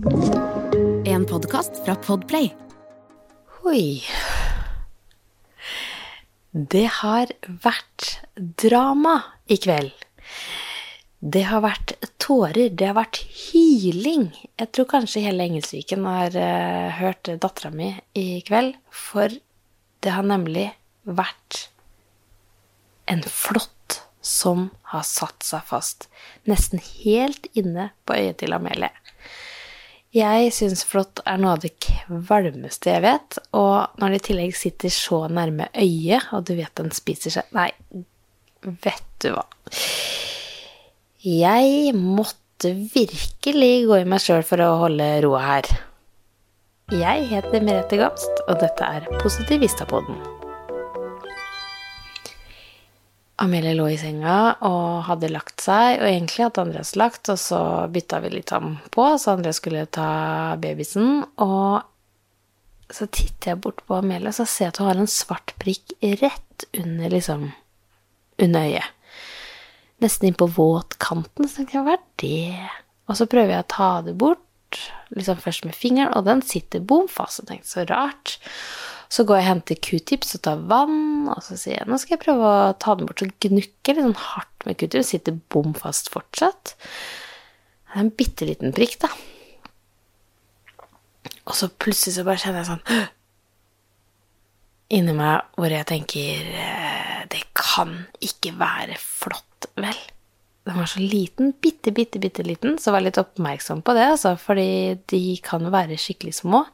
En podkast fra Podplay. Oi. Det har vært drama i kveld. Det har vært tårer, det har vært hyling. Jeg tror kanskje hele Engelsviken har uh, hørt dattera mi i kveld, for det har nemlig vært en flått som har satt seg fast, nesten helt inne på øyet til Amelie. Jeg syns flått er noe av det kvalmeste jeg vet, og når det i tillegg sitter så nærme øyet, og du vet den spiser seg Nei, vet du hva. Jeg måtte virkelig gå i meg sjøl for å holde roa her. Jeg heter Merete Gamst, og dette er Positivistapodden. Amelie lå i senga og hadde lagt seg, og egentlig hadde Andreas lagt, og så bytta vi litt ham på, så Andreas skulle ta babysen. Og så titter jeg bort på Amelie, og så ser jeg at hun har en svart prikk rett under liksom under øyet. Nesten innpå våtkanten. Så tenker jeg, hva er det? Og så prøver jeg å ta det bort, liksom først med fingeren, og den sitter bom fast. Og tenkte så rart. Så går jeg og henter q-tips og tar vann, og så sier jeg nå skal jeg prøve å ta den bort. Så gnukker litt sånn hardt med q-tips, sitter bom fast fortsatt. Det er en bitte liten prikk, da. Og så plutselig så bare kjenner jeg sånn inni meg hvor jeg tenker Det kan ikke være flott, vel? Den var så liten, bitte, bitte, bitte liten, så jeg litt oppmerksom på det, altså, fordi de kan være skikkelig små.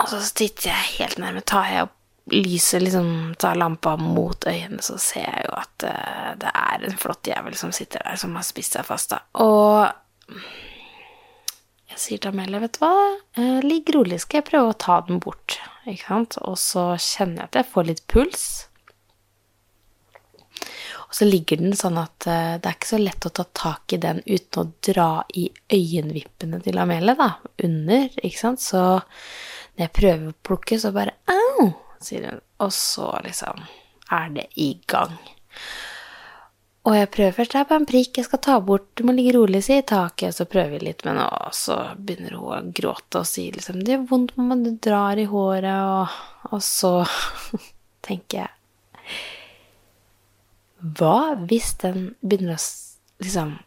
Og så titter jeg helt nærme, tar jeg opp lyset, liksom tar lampa mot øynene, så ser jeg jo at uh, det er en flott jævel som sitter der, som har spist seg fast, da. Og jeg sier til Amelie, vet du hva, uh, ligg rolig, skal jeg prøve å ta den bort, ikke sant? Og så kjenner jeg at jeg får litt puls. Og så ligger den sånn at uh, det er ikke så lett å ta tak i den uten å dra i øyenvippene til Amelie, da, under, ikke sant? Så når jeg prøver å plukke, så bare au, sier hun. Og så liksom er det i gang. Og jeg prøver først, her på en prikk, jeg skal ta bort, du må ligge rolig, si i taket. Så prøver vi litt, men og så begynner hun å gråte og si liksom det gjør vondt, mamma, du drar i håret, og, og så tenker jeg Hva hvis den begynner å liksom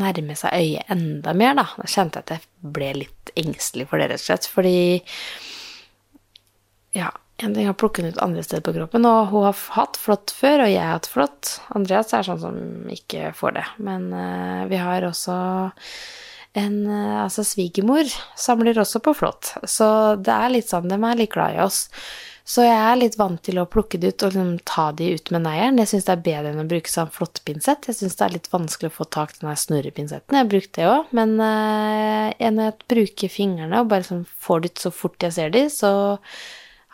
nærme seg øyet enda mer, da. Da kjente jeg at jeg ble litt engstelig for det, rett og slett. Fordi ja, en ting har plukket ut andre steder på kroppen, og hun har hatt flått før, og jeg har hatt flått. Andreas er sånn som ikke får det. Men uh, vi har også en uh, Altså, svigermor samler også på flått. Så det er litt sånn, de er litt glad i oss. Så jeg er litt vant til å plukke det ut og liksom ta de ut med neieren. Jeg syns det er bedre enn å bruke sånn flåttpinsett. Jeg syns det er litt vanskelig å få tak i den snurrepinsetten. Jeg har brukt det òg, men uh, når jeg bruker fingrene og bare sånn får det ut så fort jeg ser de, så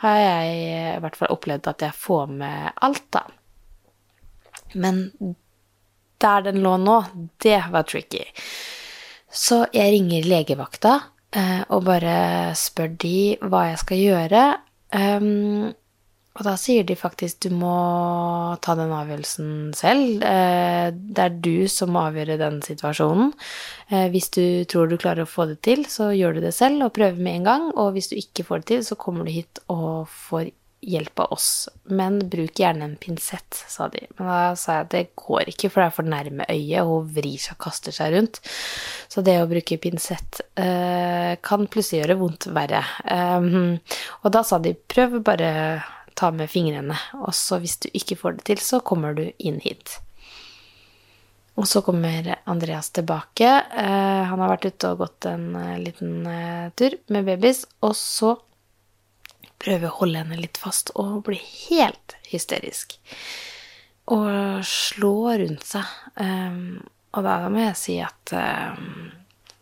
har jeg i hvert fall opplevd at jeg får med alt, da. Men der den lå nå, det var tricky. Så jeg ringer legevakta uh, og bare spør de hva jeg skal gjøre. Um, og da sier de faktisk du må ta den avgjørelsen selv. Eh, det er du som må avgjøre den situasjonen. Eh, hvis du tror du klarer å få det til, så gjør du det selv og prøver med en gang. Og hvis du ikke får det til, så kommer du hit og får hjelp av oss. Men bruk gjerne en pinsett, sa de. Men da sa jeg at det går ikke, for det er for nærme øyet, og hun vrir seg og kaster seg rundt. Så det å bruke pinsett eh, kan plutselig gjøre vondt verre. Um, og da sa de prøv bare ta med fingrene, og så hvis du ikke får det til, så kommer du inn hit. Og så kommer Andreas tilbake. Eh, han har vært ute og gått en liten liten tur med babys, og så prøver å holde henne litt fast og blir helt hysterisk. Og slå rundt seg. Um, og da må jeg si at um,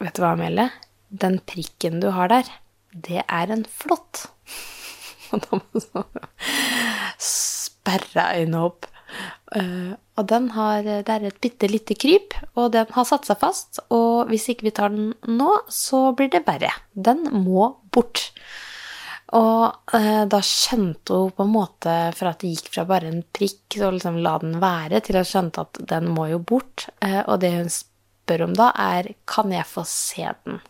Vet du hva, Amelie? Den prikken du har der, det er en flått. og da må du sperre øynene opp. Uh, og den har, det er et bitte lite kryp, og den har satt seg fast. Og hvis ikke vi tar den nå, så blir det verre. Den må bort. Og eh, da skjønte hun på en måte, for at det gikk fra bare en prikk, så liksom la den være, til hun skjønte at den må jo bort. Eh, og det hun spør om da, er kan jeg få se den.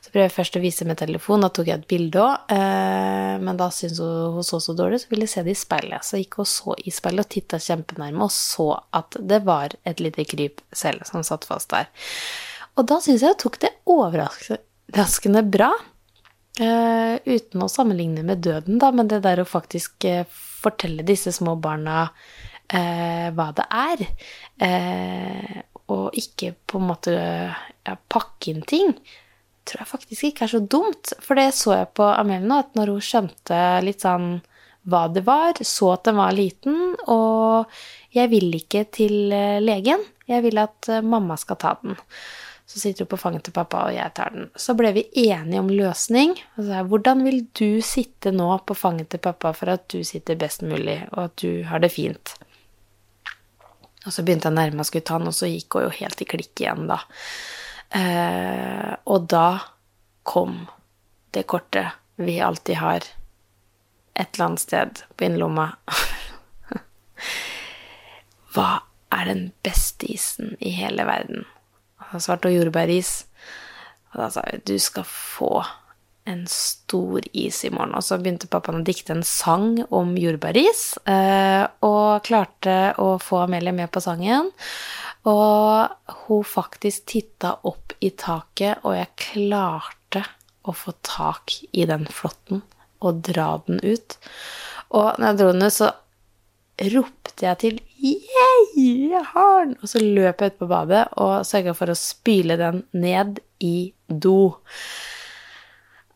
Så prøver jeg først å vise med telefon, da tok jeg et bilde òg, eh, men da syntes hun hun så så dårlig, så ville jeg se det i speilet. Så gikk og så i speilet og titta kjempenærme og så at det var et lite kryp selv som satt fast der. Og da syns jeg hun tok det overraskende bra. Eh, uten å sammenligne med døden, da, men det der å faktisk uh, fortelle disse små barna uh, hva det er, og ikke på en måte ja, pakke inn ting, tror jeg faktisk ikke er så dumt. For det så jeg på Amelie nå, at når hun skjønte litt sånn hva det var, så at den var liten, og jeg vil ikke til legen, jeg vil at mamma skal ta den. Så sitter hun på fanget til pappa, og jeg tar den. Så ble vi enige om løsning. Altså, hvordan vil du sitte nå på fanget til pappa for at du sitter best mulig, og at du har det fint? Og så begynte jeg å nærme meg skulle ta den, og så gikk hun jo helt i klikk igjen, da. Eh, og da kom det kortet vi alltid har et eller annet sted på innerlomma. Hva er den beste isen i hele verden? Svart og jordbæris. Og da sa jeg du skal få en stor is i morgen. Og så begynte pappaen å dikte en sang om jordbæris, eh, og klarte å få Amelie med på sangen. Og hun faktisk titta opp i taket, og jeg klarte å få tak i den flåtten og dra den ut. Og når jeg dro den ut, så ropte jeg til jeg har den!' Og så løp jeg ut på badet og sørga for å spyle den ned i do.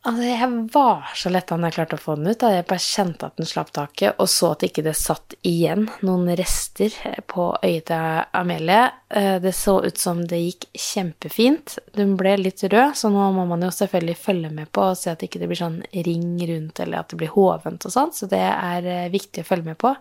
Altså, jeg var så letta når jeg klarte å få den ut. Da. Jeg bare kjente at den slapp taket, og så at ikke det satt igjen noen rester på øyet til Amelie. Eh, det så ut som det gikk kjempefint. Den ble litt rød, så nå må man jo selvfølgelig følge med på og se at det ikke blir sånn ring rundt, eller at det blir hovent og sånn. Så det er eh, viktig å følge med på.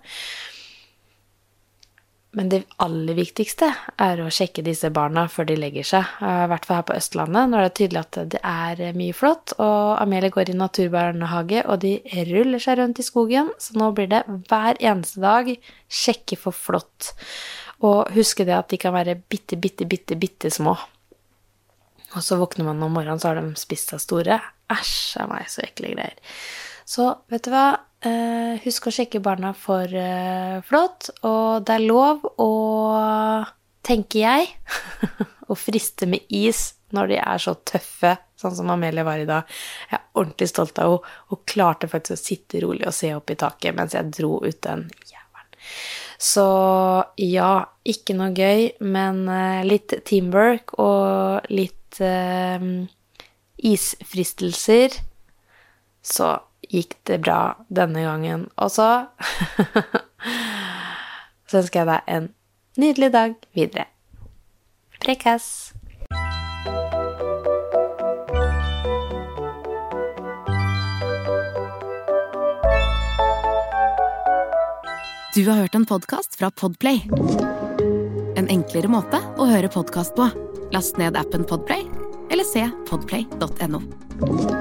Men det aller viktigste er å sjekke disse barna før de legger seg. I hvert fall her på Østlandet. Nå er det tydelig at det er mye flott. Og Amelie går i naturbarnehage, og de ruller seg rundt i skogen. Så nå blir det hver eneste dag sjekke for flått. Og huske det at de kan være bitte, bitte, bitte, bitte små. Og så våkner man om morgenen, så har de spist seg store. Æsj a meg, så ekle greier. Så vet du hva? Uh, husk å sjekke barna for uh, flått, og det er lov å, tenker jeg, å friste med is når de er så tøffe, sånn som Amelie var i dag. Jeg er ordentlig stolt av henne. Hun klarte faktisk å sitte rolig og se opp i taket mens jeg dro ut den jævelen. Så ja, ikke noe gøy, men uh, litt teamwork og litt isfristelser. Så gikk det bra denne gangen også. Så ønsker jeg deg en nydelig dag videre. Prekas! Du har hørt en podkast fra Podplay. En enklere måte å høre podkast på. Last ned appen Podplay, eller se podplay.no.